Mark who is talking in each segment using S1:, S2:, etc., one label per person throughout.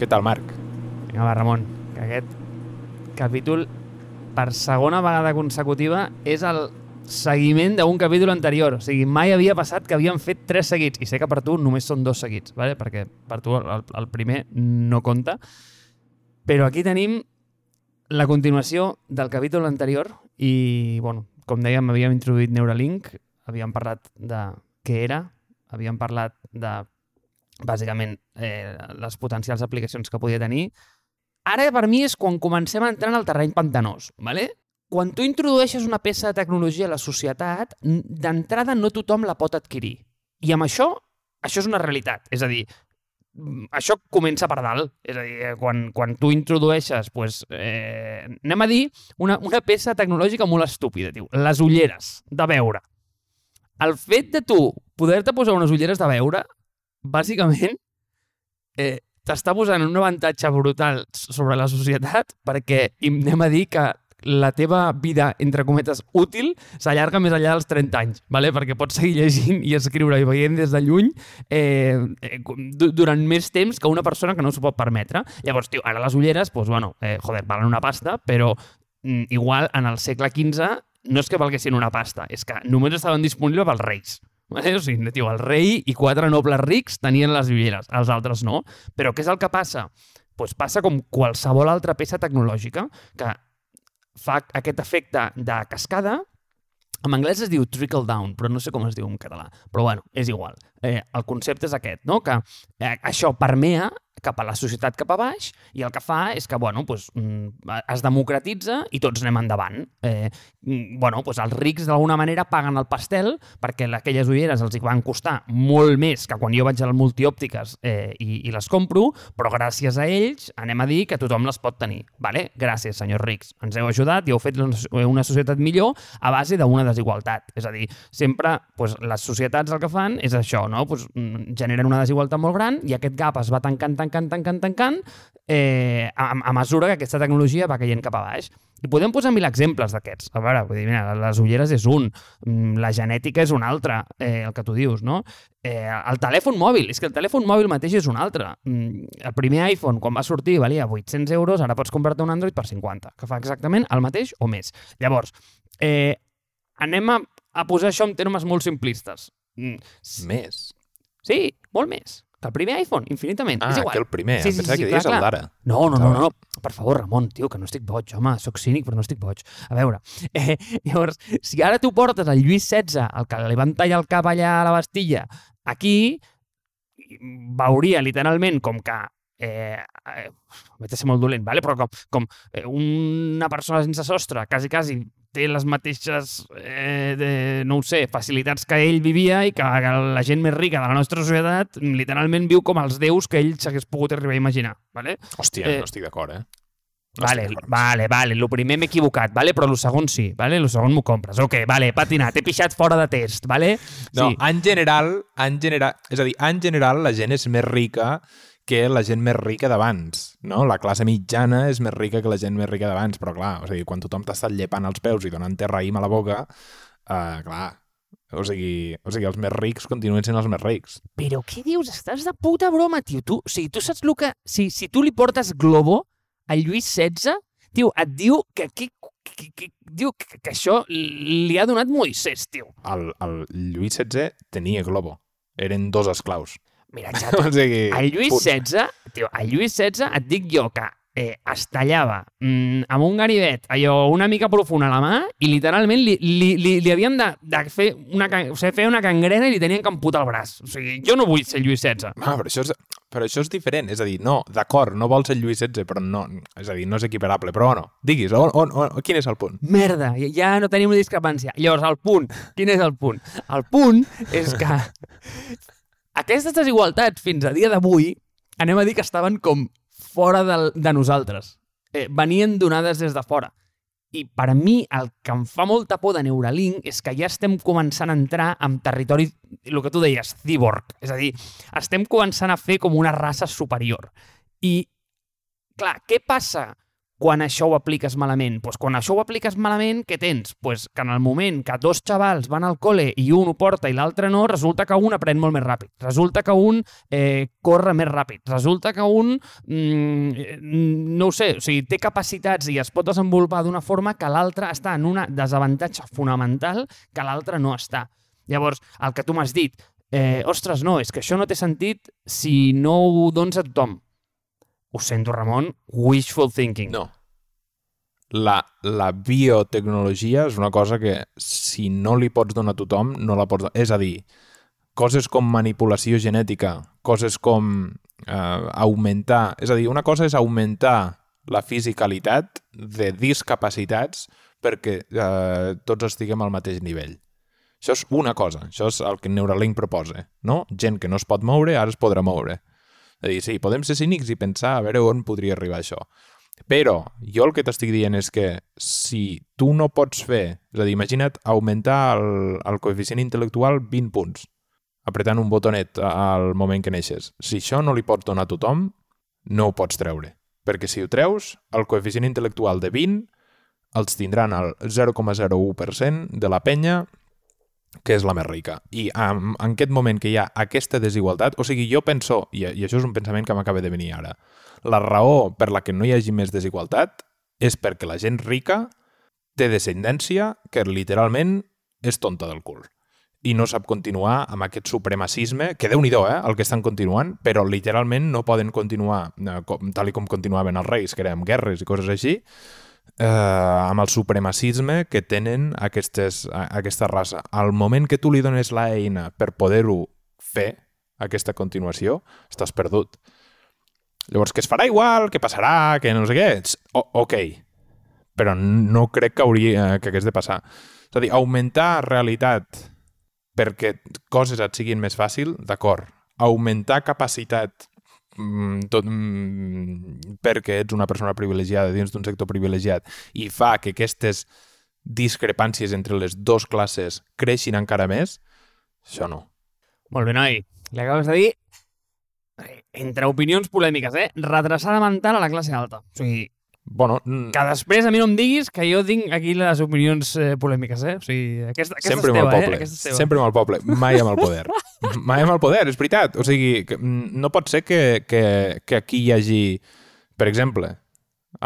S1: Què tal, Marc?
S2: Vinga, va, Ramon, que aquest capítol, per segona vegada consecutiva, és el seguiment d'un capítol anterior. O sigui, mai havia passat que havíem fet tres seguits. I sé que per tu només són dos seguits, ¿vale? perquè per tu el, el primer no compta. Però aquí tenim la continuació del capítol anterior i, bueno, com dèiem, havíem introduït Neuralink, havíem parlat de què era, havíem parlat de, bàsicament, eh, les potencials aplicacions que podia tenir. Ara, per mi, és quan comencem a entrar en el terreny pantanós, ¿vale? Quan tu introdueixes una peça de tecnologia a la societat, d'entrada no tothom la pot adquirir. I amb això, això és una realitat. És a dir, això comença per dalt. És a dir, eh, quan, quan tu introdueixes, pues, eh, anem a dir, una, una peça tecnològica molt estúpida, tio. Les ulleres de veure. El fet de tu poder-te posar unes ulleres de veure, bàsicament, eh, t'està posant un avantatge brutal sobre la societat perquè anem a dir que la teva vida, entre cometes, útil, s'allarga més enllà dels 30 anys, vale? perquè pots seguir llegint i escriure i veient des de lluny eh, eh, durant més temps que una persona que no s'ho pot permetre. Llavors, tio, ara les ulleres, doncs, bueno, eh, joder, valen una pasta, però mm, igual en el segle XV no és que valguessin una pasta, és que només estaven disponibles pels reis. Vale? O sigui, tio, el rei i quatre nobles rics tenien les ulleres, els altres no. Però què és el que passa? Pues passa com qualsevol altra peça tecnològica que fa aquest efecte de cascada en anglès es diu trickle down, però no sé com es diu en català. Però bueno, és igual. Eh, el concepte és aquest, no? que eh, això permea cap a la societat cap a baix i el que fa és que bueno, mm, es democratitza i tots anem endavant. Eh, mm, bueno, pues els rics d'alguna manera paguen el pastel perquè aquelles ulleres els hi van costar molt més que quan jo vaig al multiòptiques eh, i, i les compro, però gràcies a ells anem a dir que tothom les pot tenir. Vale? Gràcies, senyors rics. Ens heu ajudat i heu fet una societat millor a base d'una desigualtat. És a dir, sempre pues, les societats el que fan és això, no? pues, mm, generen una desigualtat molt gran i aquest gap es va tancant tancant, tancant, tancant, eh, a, a mesura que aquesta tecnologia va caient cap a baix. I podem posar mil exemples d'aquests. A veure, vull dir, mira, les ulleres és un, mm, la genètica és un altre, eh, el que tu dius, no? Eh, el telèfon mòbil, és que el telèfon mòbil mateix és un altre. Mm, el primer iPhone, quan va sortir, valia 800 euros, ara pots comprar-te un Android per 50, que fa exactament el mateix o més. Llavors, eh, anem a, a posar això en termes molt simplistes.
S1: Mm. Més?
S2: Sí, molt més que el primer iPhone, infinitament.
S1: Ah,
S2: és igual.
S1: que el primer. Sí, sí, Pensava sí, que deies el d'ara.
S2: No, no, no, no, Per favor, Ramon, tio, que no estic boig, home. Soc cínic, però no estic boig. A veure, eh, llavors, si ara tu portes el Lluís XVI, el que li van tallar el cap allà a la Bastilla, aquí veuria literalment com que eh, eh, vaig ser molt dolent, vale? però com, com eh, una persona sense sostre, quasi, quasi té les mateixes, eh, de, no ho sé, facilitats que ell vivia i que la gent més rica de la nostra societat literalment viu com els déus que ell s'hagués pogut arribar a imaginar. Vale?
S1: Hòstia, eh, no estic d'acord, eh?
S2: No vale, vale, vale, el primer m'he equivocat, vale? però el segon sí, vale? el segon m'ho compres. Ok, vale, patinat, he pixat fora de test, vale?
S1: No, sí. en general, en general, és a dir, en general la gent és més rica que la gent més rica d'abans, no? La classe mitjana és més rica que la gent més rica d'abans, però clar, o sigui, quan tothom t'ha estat llepant els peus i donant terraïm a la boca, eh, clar, o sigui, o sigui, els més rics continuen sent els més rics.
S2: Però què dius? Estàs de puta broma, tio. Tu, o sigui, tu saps el que... Si, si tu li portes Globo al Lluís XVI, tio, et diu que, que, que, que, diu que, que això li ha donat Moisès, tio.
S1: El, el Lluís XVI tenia Globo. Eren dos esclaus.
S2: Mira, xato, o sigui, el Lluís XVI, tio, el Lluís XVI et dic jo que eh, es tallava mm, amb un ganivet allò una mica profund a la mà i literalment li, li, li, li havien de, de fer, una, o sigui, fer una cangrena i li tenien que amputar el braç. O sigui, jo no vull ser Lluís XVI.
S1: Ah, però això és, però això és diferent. És a dir, no, d'acord, no vol ser Lluís XVI, però no, és a dir, no és equiparable. Però bueno, diguis, on, on, on, quin és el punt?
S2: Merda, ja no tenim una discrepància. Llavors, el punt, quin és el punt? El punt és que aquestes desigualtats, fins a dia d'avui, anem a dir que estaven com fora de, de nosaltres. Eh, venien donades des de fora. I per mi el que em fa molta por de Neuralink és que ja estem començant a entrar en territori, el que tu deies, cyborg. És a dir, estem començant a fer com una raça superior. I, clar, què passa quan això ho apliques malament? Pues quan això ho apliques malament, què tens? Pues que en el moment que dos xavals van al col·le i un ho porta i l'altre no, resulta que un aprèn molt més ràpid. Resulta que un eh, corre més ràpid. Resulta que un, mm, no ho sé, o sigui, té capacitats i es pot desenvolupar d'una forma que l'altre està en una desavantatge fonamental que l'altre no està. Llavors, el que tu m'has dit, eh, ostres, no, és que això no té sentit si no ho dones a tothom ho sento, Ramon, wishful thinking.
S1: No. La, la biotecnologia és una cosa que si no li pots donar a tothom, no la pots. És a dir, coses com manipulació genètica, coses com eh, augmentar... És a dir, una cosa és augmentar la fisicalitat de discapacitats perquè eh, tots estiguem al mateix nivell. Això és una cosa, això és el que Neuralink proposa, no? Gent que no es pot moure, ara es podrà moure. A dir, sí, podem ser cínics i pensar a veure on podria arribar això. Però jo el que t'estic dient és que si tu no pots fer... És a dir, imagina't augmentar el, el coeficient intel·lectual 20 punts, apretant un botonet al moment que neixes. Si això no li pots donar a tothom, no ho pots treure. Perquè si ho treus, el coeficient intel·lectual de 20 els tindran el 0,01% de la penya que és la més rica. I en, en aquest moment que hi ha aquesta desigualtat, o sigui, jo penso, i, i això és un pensament que m'acaba de venir ara, la raó per la que no hi hagi més desigualtat és perquè la gent rica té descendència que literalment és tonta del cul i no sap continuar amb aquest supremacisme, que déu nhi eh, el que estan continuant, però literalment no poden continuar eh, com, tal i com continuaven els reis, que guerres i coses així, eh, amb el supremacisme que tenen aquestes, aquesta raça. Al moment que tu li dones l'eina per poder-ho fer, aquesta continuació, estàs perdut. Llavors, que es farà igual, que passarà, que no sé què... O ok, però no crec que, hauria, que hagués de passar. És a dir, augmentar realitat perquè coses et siguin més fàcil, d'acord. Augmentar capacitat tot mm, perquè ets una persona privilegiada dins d'un sector privilegiat i fa que aquestes discrepàncies entre les dues classes creixin encara més, això no.
S2: Molt bé, noi. Li acabes de dir, eh, entre opinions polèmiques, eh? Redreçada mental a la classe alta. O sigui,
S1: Bueno,
S2: que després a mi no em diguis que jo tinc aquí les opinions eh, polèmiques, eh? O sigui, aquesta, aquesta
S1: sempre
S2: és teva,
S1: amb el poble,
S2: eh? Aquesta és teva.
S1: sempre amb el poble, mai amb el poder. mai amb el poder, és veritat. O sigui, que, no pot ser que, que, que aquí hi hagi, per exemple,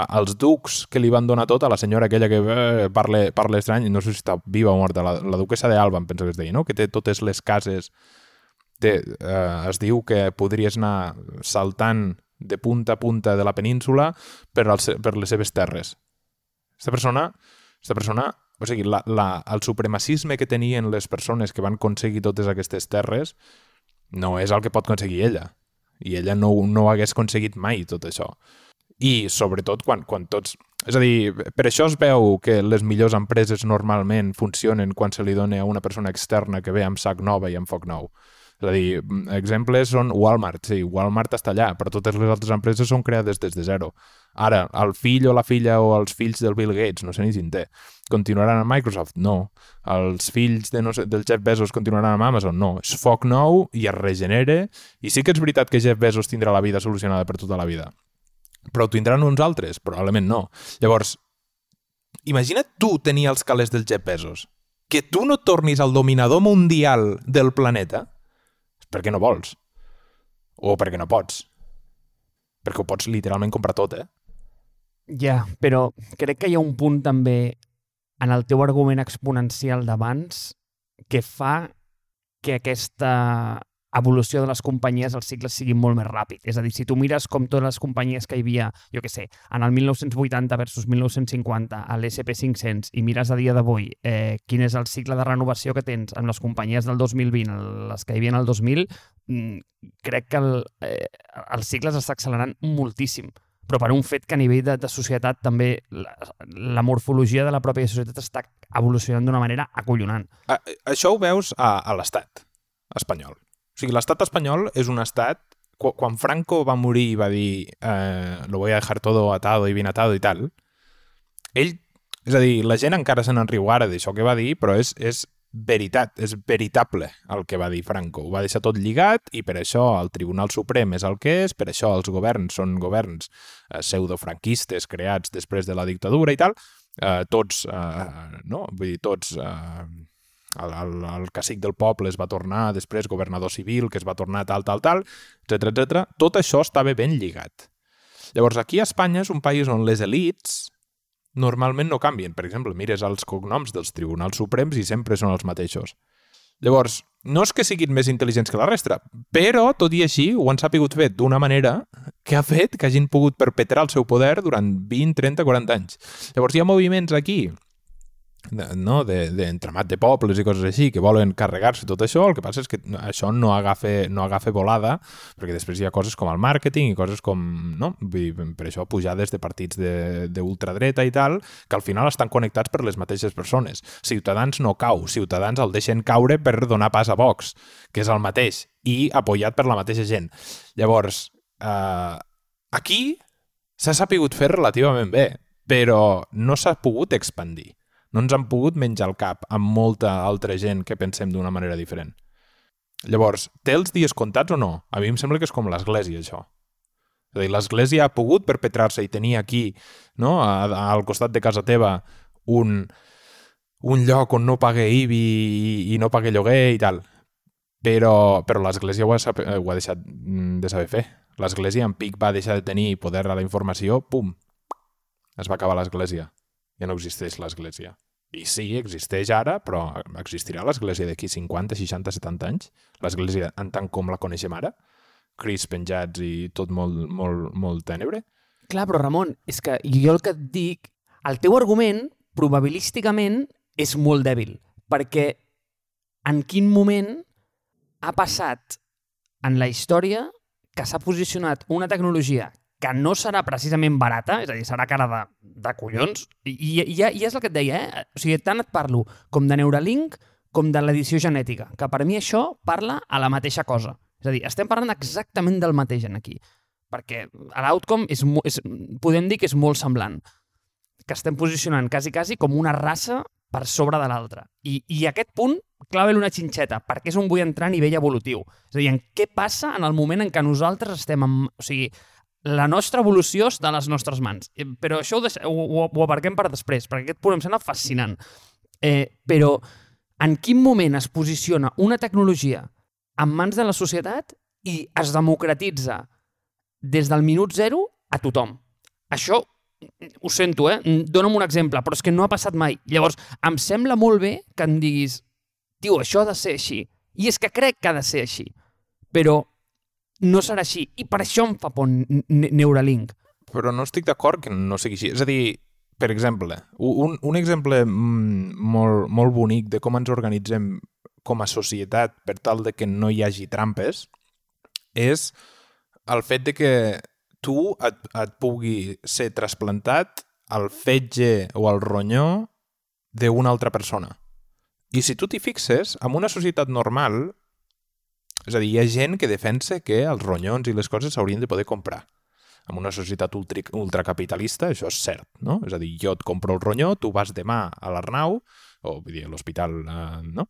S1: els ducs que li van donar tot a la senyora aquella que eh, parla, parla estrany, no sé si està viva o morta, la, la duquesa d'Alba, em penso que es deia, no? que té totes les cases, té, eh, es diu que podries anar saltant de punta a punta de la península per, als, per les seves terres. Aquesta persona, aquesta persona o sigui, la, la, el supremacisme que tenien les persones que van aconseguir totes aquestes terres no és el que pot aconseguir ella. I ella no, no hagués aconseguit mai tot això. I, sobretot, quan, quan tots... És a dir, per això es veu que les millors empreses normalment funcionen quan se li dona a una persona externa que ve amb sac nova i amb foc nou. És a dir, exemples són Walmart. Sí, Walmart està allà, però totes les altres empreses són creades des de zero. Ara, el fill o la filla o els fills del Bill Gates, no sé ni si en té, continuaran a Microsoft? No. Els fills de, no sé, del Jeff Bezos continuaran amb Amazon? No. És foc nou i es regenera i sí que és veritat que Jeff Bezos tindrà la vida solucionada per tota la vida. Però ho tindran uns altres? Probablement no. Llavors, imagina't tu tenir els calés del Jeff Bezos. Que tu no tornis al dominador mundial del planeta perquè no vols. O perquè no pots. Perquè ho pots literalment comprar tot, eh?
S2: Ja, però crec que hi ha un punt també en el teu argument exponencial d'abans que fa que aquesta evolució de les companyies els cicles siguin molt més ràpid. És a dir, si tu mires com totes les companyies que hi havia, jo que sé, en el 1980 versus 1950, a l'SP500, i mires a dia d'avui eh, quin és el cicle de renovació que tens amb les companyies del 2020, les que hi havia el 2000, mm, crec que el, eh, el cicle s'està accelerant moltíssim però per un fet que a nivell de, de societat també la, la morfologia de la pròpia societat està evolucionant d'una manera acollonant.
S1: A, això ho veus a, a l'estat espanyol. O sigui, l'estat espanyol és un estat... Quan Franco va morir i va dir eh, lo voy a dejar todo atado y bien atado i tal, ell... És a dir, la gent encara se n'enriu ara d'això que va dir, però és, és veritat, és veritable el que va dir Franco. Ho va deixar tot lligat i per això el Tribunal Suprem és el que és, per això els governs són governs eh, pseudofranquistes creats després de la dictadura i tal, eh, tots, eh, no? Vull dir, tots... Eh, el, el, el cacic del poble es va tornar després governador civil, que es va tornar tal, tal, tal, etc etc. Tot això estava ben lligat. Llavors, aquí a Espanya és un país on les elites normalment no canvien. Per exemple, mires els cognoms dels tribunals suprems i sempre són els mateixos. Llavors, no és que siguin més intel·ligents que la resta, però, tot i així, ho han sapigut fer d'una manera que ha fet que hagin pogut perpetrar el seu poder durant 20, 30, 40 anys. Llavors, hi ha moviments aquí no? d'entramat de, de pobles i coses així que volen carregar-se tot això, el que passa és que això no agafa, no agafa volada perquè després hi ha coses com el màrqueting i coses com, no? per això pujades de partits d'ultradreta i tal, que al final estan connectats per les mateixes persones. Ciutadans no cau, Ciutadans el deixen caure per donar pas a Vox, que és el mateix, i apoyat per la mateixa gent. Llavors, eh, aquí s'ha sapigut fer relativament bé, però no s'ha pogut expandir no ens han pogut menjar el cap amb molta altra gent que pensem d'una manera diferent. Llavors, té els dies comptats o no? A mi em sembla que és com l'Església, això. És a dir, l'Església ha pogut perpetrar-se i tenir aquí, no, a, a, al costat de casa teva, un, un lloc on no pague IBI i, i no pague lloguer i tal. Però, però l'Església ho, ha, ho ha deixat mm, de saber fer. L'Església en pic va deixar de tenir poder a la informació, pum, es va acabar l'Església. Ja no existeix l'Església. I sí, existeix ara, però existirà l'Església d'aquí 50, 60, 70 anys? L'Església en tant com la coneixem ara? Cris penjats i tot molt, molt, molt tènebre?
S2: Clar, però Ramon, és que jo el que et dic, el teu argument, probabilísticament, és molt dèbil, perquè en quin moment ha passat en la història que s'ha posicionat una tecnologia que no serà precisament barata, és a dir, serà cara de, de collons, i, i, i, és el que et deia, eh? O sigui, tant et parlo com de Neuralink com de l'edició genètica, que per mi això parla a la mateixa cosa. És a dir, estem parlant exactament del mateix en aquí, perquè l'outcome és, és, podem dir que és molt semblant, que estem posicionant quasi, quasi com una raça per sobre de l'altra. I, I aquest punt clava una xinxeta, perquè és on vull entrar a nivell evolutiu. És a dir, en què passa en el moment en què nosaltres estem... En, o sigui, la nostra evolució està a les nostres mans. Eh, però això ho, deix... ho, ho, ho aparquem per després, perquè aquest punt em sembla fascinant. Eh, però en quin moment es posiciona una tecnologia en mans de la societat i es democratitza des del minut zero a tothom? Això ho sento, eh? Dóna'm un exemple, però és que no ha passat mai. Llavors, em sembla molt bé que em diguis tio, això ha de ser així. I és que crec que ha de ser així. Però no serà així. I per això em fa por Neuralink.
S1: Però no estic d'acord que no sigui així. És a dir, per exemple, un, un exemple mm, molt, molt bonic de com ens organitzem com a societat per tal de que no hi hagi trampes és el fet de que tu et, et pugui ser trasplantat al fetge o al ronyó d'una altra persona. I si tu t'hi fixes, en una societat normal, és a dir, hi ha gent que defensa que els ronyons i les coses s'haurien de poder comprar. En una societat ultra, ultracapitalista això és cert, no? És a dir, jo et compro el ronyó, tu vas demà a l'Arnau, o vull dir, a l'hospital, eh, no?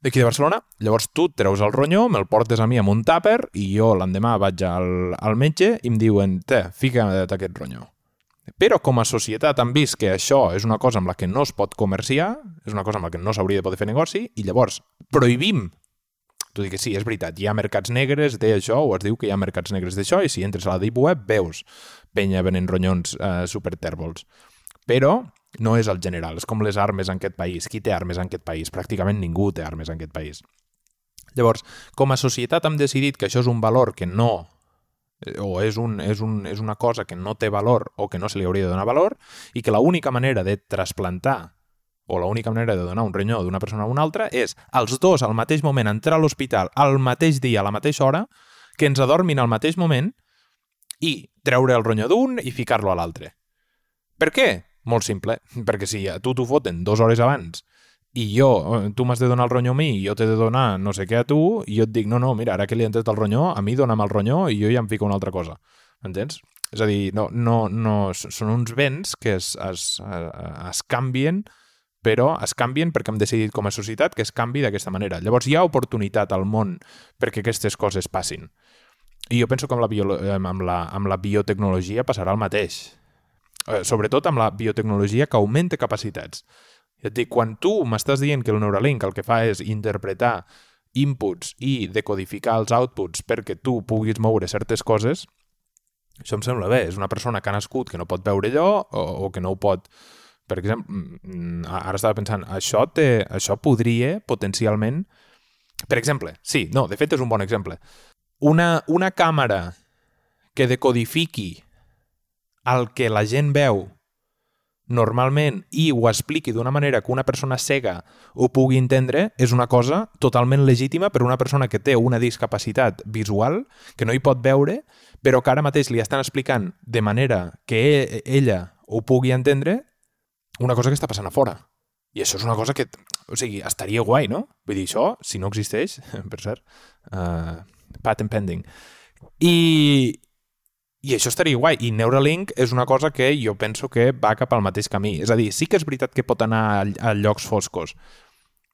S1: d'aquí de Barcelona, llavors tu treus el ronyó, me'l portes a mi amb un tàper i jo l'endemà vaig al, al metge i em diuen, te, fica't aquest ronyó. Però com a societat han vist que això és una cosa amb la que no es pot comerciar, és una cosa amb la que no s'hauria de poder fer negoci, i llavors prohibim tot i que sí, és veritat, hi ha mercats negres d'això, o es diu que hi ha mercats negres d'això, i si entres a la Deep Web veus penya venent ronyons eh, supertèrbols. Però no és el general, és com les armes en aquest país. Qui té armes en aquest país? Pràcticament ningú té armes en aquest país. Llavors, com a societat hem decidit que això és un valor que no eh, o és, un, és, un, és una cosa que no té valor o que no se li hauria de donar valor i que l'única manera de trasplantar o l'única manera de donar un renyó d'una persona a una altra és els dos al mateix moment entrar a l'hospital al mateix dia, a la mateixa hora, que ens adormin al mateix moment i treure el ronyó d'un i ficar-lo a l'altre. Per què? Molt simple, perquè si a tu t'ho foten dues hores abans i jo, tu m'has de donar el ronyó a mi i jo t'he de donar no sé què a tu i jo et dic, no, no, mira, ara que li han tret el ronyó, a mi dona'm el ronyó i jo ja em fico una altra cosa. Entens? És a dir, no, no, no, són uns béns que es, es, es canvien però es canvien perquè hem decidit com a societat que es canvi d'aquesta manera. Llavors hi ha oportunitat al món perquè aquestes coses passin. I jo penso que amb la, bio, amb la, amb la biotecnologia passarà el mateix. Eh, sobretot amb la biotecnologia que augmenta capacitats. Ja et dic, quan tu m'estàs dient que el Neuralink el que fa és interpretar inputs i decodificar els outputs perquè tu puguis moure certes coses, això em sembla bé. És una persona que ha nascut que no pot veure allò o, o que no ho pot... Per exemple, mm, ara estava pensant, això, té, això podria potencialment... Per exemple, sí, no, de fet és un bon exemple. Una, una càmera que decodifiqui el que la gent veu normalment i ho expliqui d'una manera que una persona cega ho pugui entendre és una cosa totalment legítima per una persona que té una discapacitat visual, que no hi pot veure, però que ara mateix li estan explicant de manera que e, ella ho pugui entendre una cosa que està passant a fora. I això és una cosa que, o sigui, estaria guai, no? Vull dir, això, si no existeix, per cert, uh, patent pending. I, i això estaria guai. I Neuralink és una cosa que jo penso que va cap al mateix camí. És a dir, sí que és veritat que pot anar a, a llocs foscos,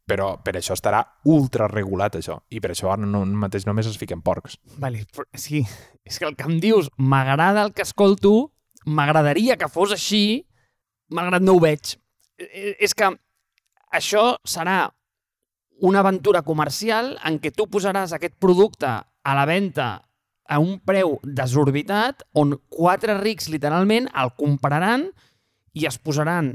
S1: però per això estarà ultra regulat, això. I per això ara no, mateix només es fiquen porcs.
S2: Vale, però, sí, és que el que em dius m'agrada el que escolto, m'agradaria que fos així, malgrat no ho veig. És que això serà una aventura comercial en què tu posaràs aquest producte a la venda a un preu desorbitat on quatre rics literalment el compraran i es posaran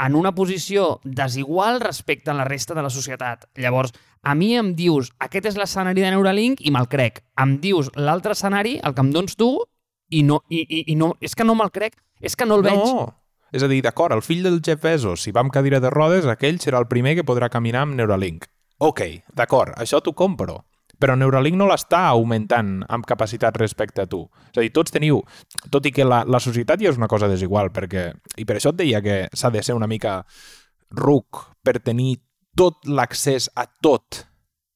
S2: en una posició desigual respecte a la resta de la societat. Llavors, a mi em dius aquest és l'escenari de Neuralink i me'l crec. Em dius l'altre escenari, el que em dones tu, i no, i, i, i no, és que no me'l crec, és que no el veig.
S1: És a dir, d'acord, el fill del Jeff Bezos, si va amb cadira de rodes, aquell serà el primer que podrà caminar amb Neuralink. Ok, d'acord, això t'ho compro però Neuralink no l'està augmentant amb capacitat respecte a tu. És a dir, tots teniu... Tot i que la, la societat ja és una cosa desigual, perquè... I per això et deia que s'ha de ser una mica ruc per tenir tot l'accés a tot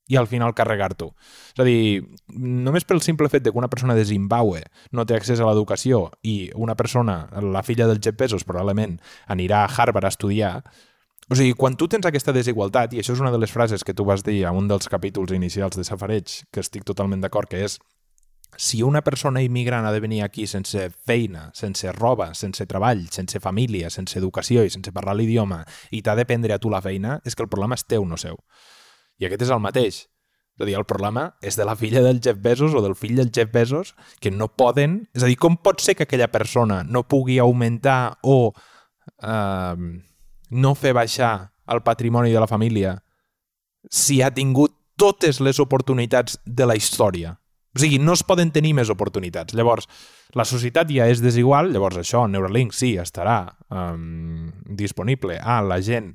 S1: i al final carregar-t'ho. És a dir, només pel simple fet de que una persona de Zimbabue no té accés a l'educació i una persona, la filla del Jeff Bezos, probablement anirà a Harvard a estudiar, o sigui, quan tu tens aquesta desigualtat, i això és una de les frases que tu vas dir a un dels capítols inicials de Safareig, que estic totalment d'acord, que és si una persona immigrant ha de venir aquí sense feina, sense roba, sense treball, sense família, sense educació i sense parlar l'idioma i t'ha de prendre a tu la feina, és que el problema és teu, no seu. I aquest és el mateix. És a dir, el problema és de la filla del Jeff Bezos o del fill del Jeff Bezos que no poden... És a dir, com pot ser que aquella persona no pugui augmentar o... Eh, no fer baixar el patrimoni de la família si ha tingut totes les oportunitats de la història. O sigui, no es poden tenir més oportunitats. Llavors, la societat ja és desigual, llavors això, Neuralink sí, estarà um, disponible a la gent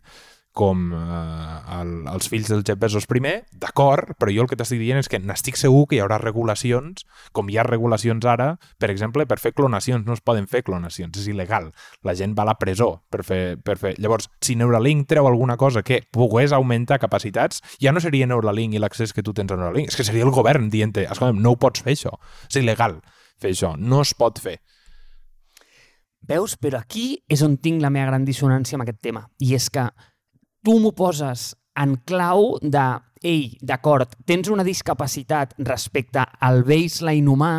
S1: com eh, el, els fills del Jeff Bezos primer, d'acord, però jo el que t'estic dient és que n'estic segur que hi haurà regulacions, com hi ha regulacions ara, per exemple, per fer clonacions. No es poden fer clonacions, és il·legal. La gent va a la presó per fer... Per fer. Llavors, si Neuralink treu alguna cosa que pogués augmentar capacitats, ja no seria Neuralink i l'accés que tu tens a Neuralink, és que seria el govern dient escolta'm, no ho pots fer això, és il·legal fer això, no es pot fer.
S2: Veus? Però aquí és on tinc la meva gran dissonància amb aquest tema. I és que tu m'ho poses en clau de, ei, d'acord, tens una discapacitat respecte al baseline humà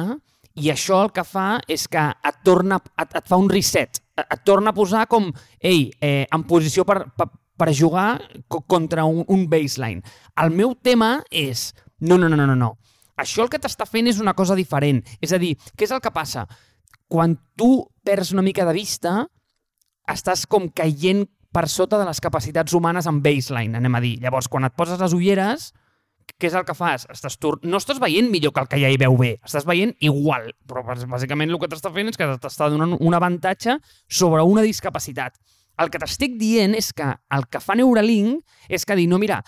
S2: i això el que fa és que et, torna, et, et fa un reset, et, torna a posar com, ei, eh, en posició per, per, per jugar contra un, un baseline. El meu tema és, no, no, no, no, no, això el que t'està fent és una cosa diferent. És a dir, què és el que passa? Quan tu perds una mica de vista, estàs com caient per sota de les capacitats humanes en baseline, anem a dir. Llavors, quan et poses les ulleres, què és el que fas? Estàs tur... No estàs veient millor que el que ja hi veu bé, estàs veient igual, però bàsicament el que t'està fent és que t'està donant un avantatge sobre una discapacitat. El que t'estic dient és que el que fa Neuralink és que dir, no, mira,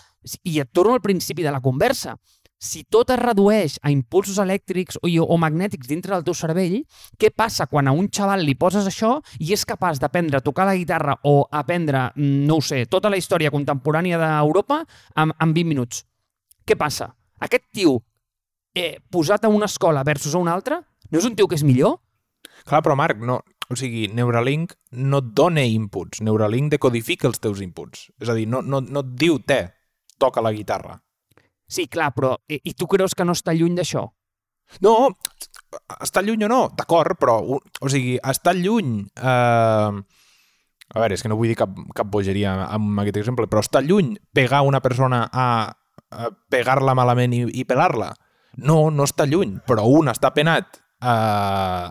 S2: i et torno al principi de la conversa, si tot es redueix a impulsos elèctrics o, o magnètics dintre del teu cervell, què passa quan a un xaval li poses això i és capaç d'aprendre a tocar la guitarra o aprendre, mm, no ho sé, tota la història contemporània d'Europa en, en 20 minuts? Què passa? Aquest tio eh, posat a una escola versus a una altra no és un tio que és millor?
S1: Clar, però Marc, no, o sigui, Neuralink no et dona inputs, Neuralink decodifica els teus inputs. És a dir, no, no, no et diu, te, toca la guitarra.
S2: Sí, clar, però... I, i tu creus que no està lluny d'això?
S1: No, està lluny o no, d'acord, però, o sigui, està lluny... Eh... A veure, és que no vull dir cap, cap bogeria amb aquest exemple, però està lluny pegar una persona a, a pegar-la malament i, i pelar-la? No, no està lluny, però un està penat Uh,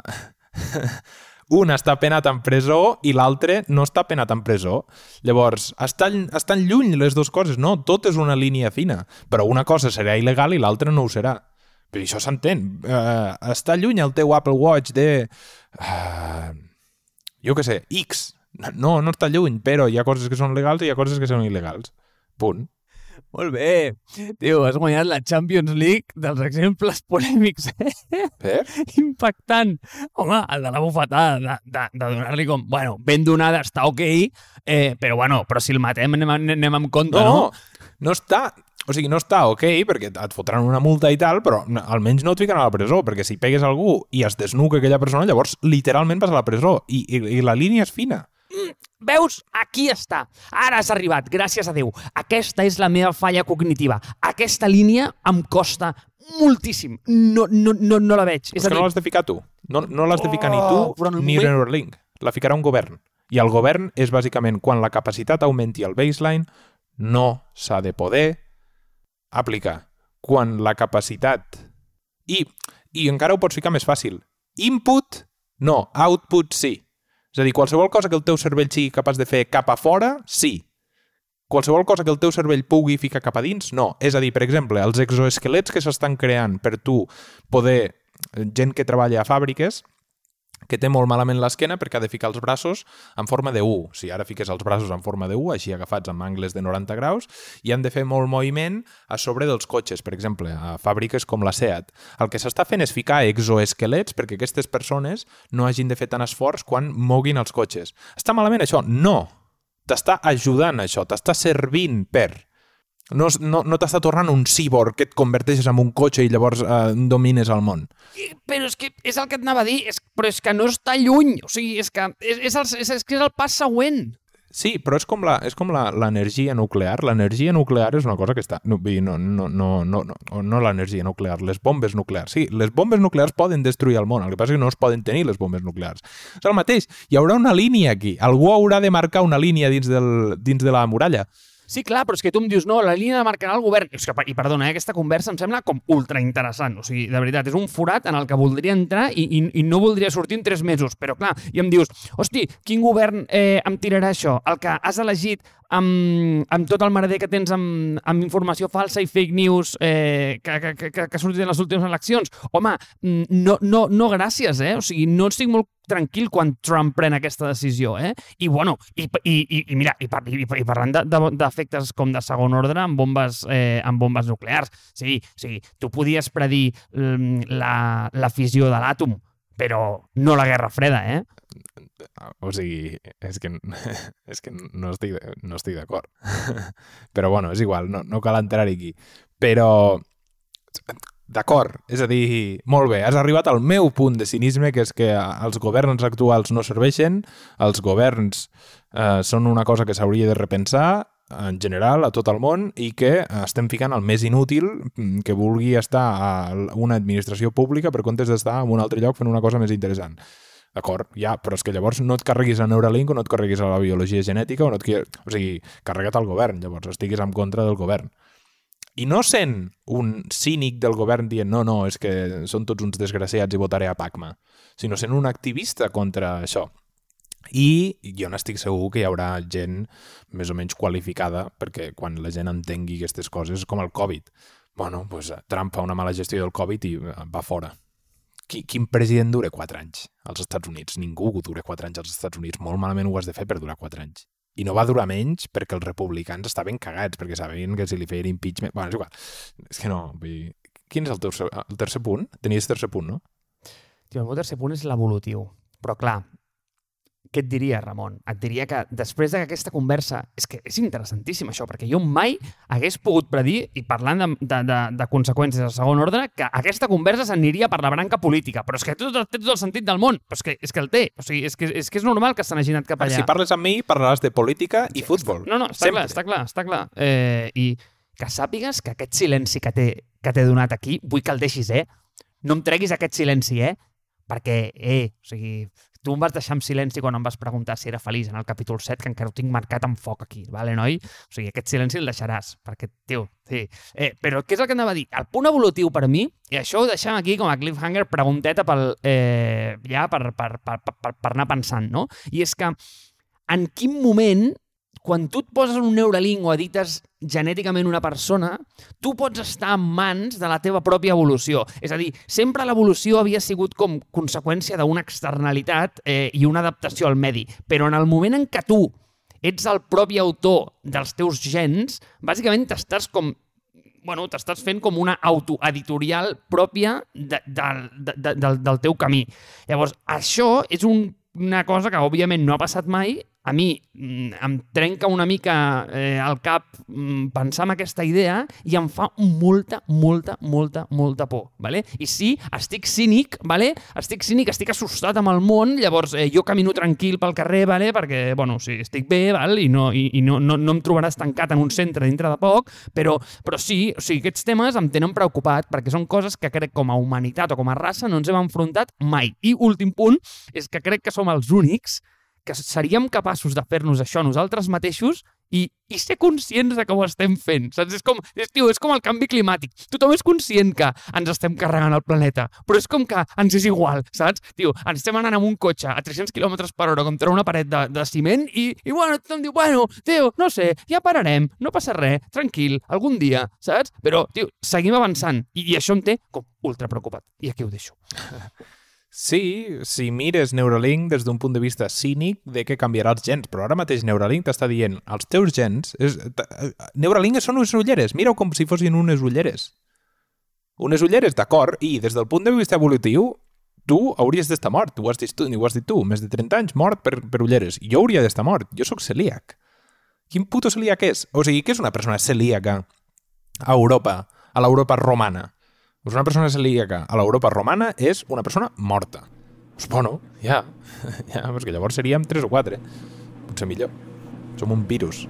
S1: un està penat en presó i l'altre no està penat en presó. Llavors, estan, estan lluny les dues coses, no? Tot és una línia fina, però una cosa serà il·legal i l'altra no ho serà. Però això s'entén. Uh, està lluny el teu Apple Watch de... Uh, jo què sé, X. No, no està lluny, però hi ha coses que són legals i hi ha coses que són il·legals. Punt.
S2: Molt bé. Tio, has guanyat la Champions League dels exemples polèmics. Eh?
S1: Eh?
S2: Impactant. Home, el de la bufetada, de, de, de donar-li com... Bueno, ben donada, està ok, eh, però bueno, però si el matem anem, anem amb compte,
S1: no? No, no està... O sigui, no està ok, perquè et fotran una multa i tal, però almenys no et fiquen a la presó, perquè si pegues algú i es desnuca aquella persona, llavors literalment vas a la presó. I, i, i la línia és fina.
S2: Mm, veus? Aquí està. Ara has arribat, gràcies a Déu. Aquesta és la meva falla cognitiva. Aquesta línia em costa moltíssim. No, no, no, no la veig.
S1: És, és que dir... no l'has de ficar tu. No, no l'has de ficar oh, ni tu ni moment... Neuralink. La ficarà un govern. I el govern és bàsicament quan la capacitat augmenti el baseline, no s'ha de poder aplicar. Quan la capacitat... I, I encara ho pots ficar més fàcil. Input, no. Output, sí. És a dir, qualsevol cosa que el teu cervell sigui capaç de fer cap a fora, sí. Qualsevol cosa que el teu cervell pugui ficar cap a dins, no. És a dir, per exemple, els exoesquelets que s'estan creant per tu poder... Gent que treballa a fàbriques, que té molt malament l'esquena perquè ha de ficar els braços en forma de U. Si ara fiques els braços en forma de U, així agafats amb angles de 90 graus, i han de fer molt moviment a sobre dels cotxes, per exemple, a fàbriques com la SEAT. El que s'està fent és ficar exoesquelets perquè aquestes persones no hagin de fer tant esforç quan moguin els cotxes. Està malament això? No! T'està ajudant això, t'està servint per no, no, no t'està tornant un cíborg que et converteixes en un cotxe i llavors eh, domines el món.
S2: Però és que és el que et anava a dir, és, però és que no està lluny. O sigui, és que és, és, el, és, és, que és el pas següent.
S1: Sí, però és com la, és com l'energia nuclear. L'energia nuclear és una cosa que està... No, no, no, no, no, no, no l'energia nuclear, les bombes nuclears. Sí, les bombes nuclears poden destruir el món, el que passa és que no es poden tenir les bombes nuclears. És el mateix, hi haurà una línia aquí. Algú haurà de marcar una línia dins, del, dins de la muralla.
S2: Sí, clar, però és que tu em dius, no, la línia de marcar el govern... És que, I perdona, eh, aquesta conversa em sembla com ultra interessant. O sigui, de veritat, és un forat en el que voldria entrar i, i, i no voldria sortir en tres mesos. Però, clar, i em dius, hosti, quin govern eh, em tirarà això? El que has elegit amb, amb tot el merder que tens amb, amb informació falsa i fake news eh, que, que, que, que ha sortit en les últimes eleccions. Home, mm, no, no, no gràcies, eh? O sigui, no estic molt tranquil quan Trump pren aquesta decisió, eh? I, bueno, i, i, i, i mira, i, i, i parlant d'efectes de, de, com de segon ordre amb bombes, eh, amb bombes nuclears, sí, sí, tu podies predir mm, la, la fissió de l'àtom, però no la Guerra Freda, eh?
S1: O sigui, és que, és que no estic, no estic d'acord. Però bueno, és igual, no, no cal entrar-hi aquí. Però, d'acord, és a dir, molt bé, has arribat al meu punt de cinisme, que és que els governs actuals no serveixen, els governs eh, són una cosa que s'hauria de repensar, en general, a tot el món, i que estem ficant el més inútil mm, que vulgui estar a una administració pública per comptes d'estar en un altre lloc fent una cosa més interessant. D'acord, ja, però és que llavors no et carreguis a Neuralink o no et carreguis a la biologia genètica o no et... O sigui, carrega't al govern, llavors estiguis en contra del govern. I no sent un cínic del govern dient no, no, és que són tots uns desgraciats i votaré a Pacma, sinó sent un activista contra això. I jo n'estic segur que hi haurà gent més o menys qualificada perquè quan la gent entengui aquestes coses com el Covid. Bueno, doncs Trump fa una mala gestió del Covid i va fora qui, quin president dura 4 anys als Estats Units? Ningú dura 4 anys als Estats Units. Molt malament ho has de fer per durar 4 anys. I no va durar menys perquè els republicans estaven cagats, perquè sabien que si li feien impeachment... Bueno, és igual. És que no, vull dir... Quin és el, tercer, el tercer punt? Tenies tercer punt, no?
S2: Tio, el meu tercer punt és l'evolutiu. Però clar, què et diria, Ramon? Et diria que després d'aquesta conversa, és que és interessantíssim això, perquè jo mai hagués pogut predir, i parlant de, de, de, de conseqüències de segon ordre, que aquesta conversa s'aniria per la branca política. Però és que tot, té tot el sentit del món. Però és que, és que el té. O sigui, és que, és que és normal que se n'hagi anat cap allà.
S1: Si parles amb mi, parlaràs de política i futbol.
S2: No, no, està
S1: Sempre.
S2: clar, està clar, està clar. Eh, I que sàpigues que aquest silenci que t'he que t'he donat aquí, vull que el deixis, eh? No em treguis aquest silenci, eh? Perquè, eh, o sigui, tu em vas deixar en silenci quan em vas preguntar si era feliç en el capítol 7, que encara ho tinc marcat amb foc aquí, vale, noi? O sigui, aquest silenci el deixaràs, perquè, tio, sí. Eh, però què és el que anava a dir? El punt evolutiu per mi, i això ho deixem aquí com a cliffhanger, pregunteta pel, eh, ja per, per, per, per, per anar pensant, no? I és que en quin moment quan tu et poses un Neuralink o edites genèticament una persona, tu pots estar en mans de la teva pròpia evolució. És a dir, sempre l'evolució havia sigut com conseqüència d'una externalitat eh, i una adaptació al medi. Però en el moment en què tu ets el propi autor dels teus gens, bàsicament t'estàs com bueno, t'estàs fent com una autoeditorial pròpia de, de, de, de, del, del teu camí. Llavors, això és un, una cosa que, òbviament, no ha passat mai, a mi mm, em trenca una mica eh, el cap mm, pensar en aquesta idea i em fa molta, molta, molta, molta por. Vale? I sí, estic cínic, vale? estic cínic, estic assustat amb el món, llavors eh, jo camino tranquil pel carrer, vale? perquè bueno, sí, estic bé val? i, no, i, i no, no, no em trobaràs tancat en un centre dintre de poc, però, però sí, o sigui, aquests temes em tenen preocupat perquè són coses que crec com a humanitat o com a raça no ens hem enfrontat mai. I últim punt és que crec que som els únics que seríem capaços de fer-nos això nosaltres mateixos i, i ser conscients de que ho estem fent. Saps? És com, és, tio, és com el canvi climàtic. Tothom és conscient que ens estem carregant el planeta, però és com que ens és igual, saps? Tio, ens estem anant amb un cotxe a 300 km per hora contra una paret de, de ciment i, i bueno, tothom diu, bueno, tio, no sé, ja pararem, no passa res, tranquil, algun dia, saps? Però, tio, seguim avançant i, i això em té com ultra preocupat. I aquí ho deixo.
S1: Sí, si mires Neuralink des d'un punt de vista cínic de que canviarà els gens, però ara mateix Neuralink t'està dient els teus gens... És, Neuralink són unes ulleres, mira com si fossin unes ulleres. Unes ulleres, d'acord, i des del punt de vista evolutiu tu hauries d'estar mort, ho has dit tu, ho has dit tu, més de 30 anys mort per, per ulleres. Jo hauria d'estar mort, jo sóc celíac. Quin puto celíac és? O sigui, què és una persona celíaca a Europa, a l'Europa romana? Pues una persona celíaca a l'Europa romana és una persona morta. Pues bueno, ja, ja, perquè llavors seríem 3 o 4. Potser millor. Som un virus.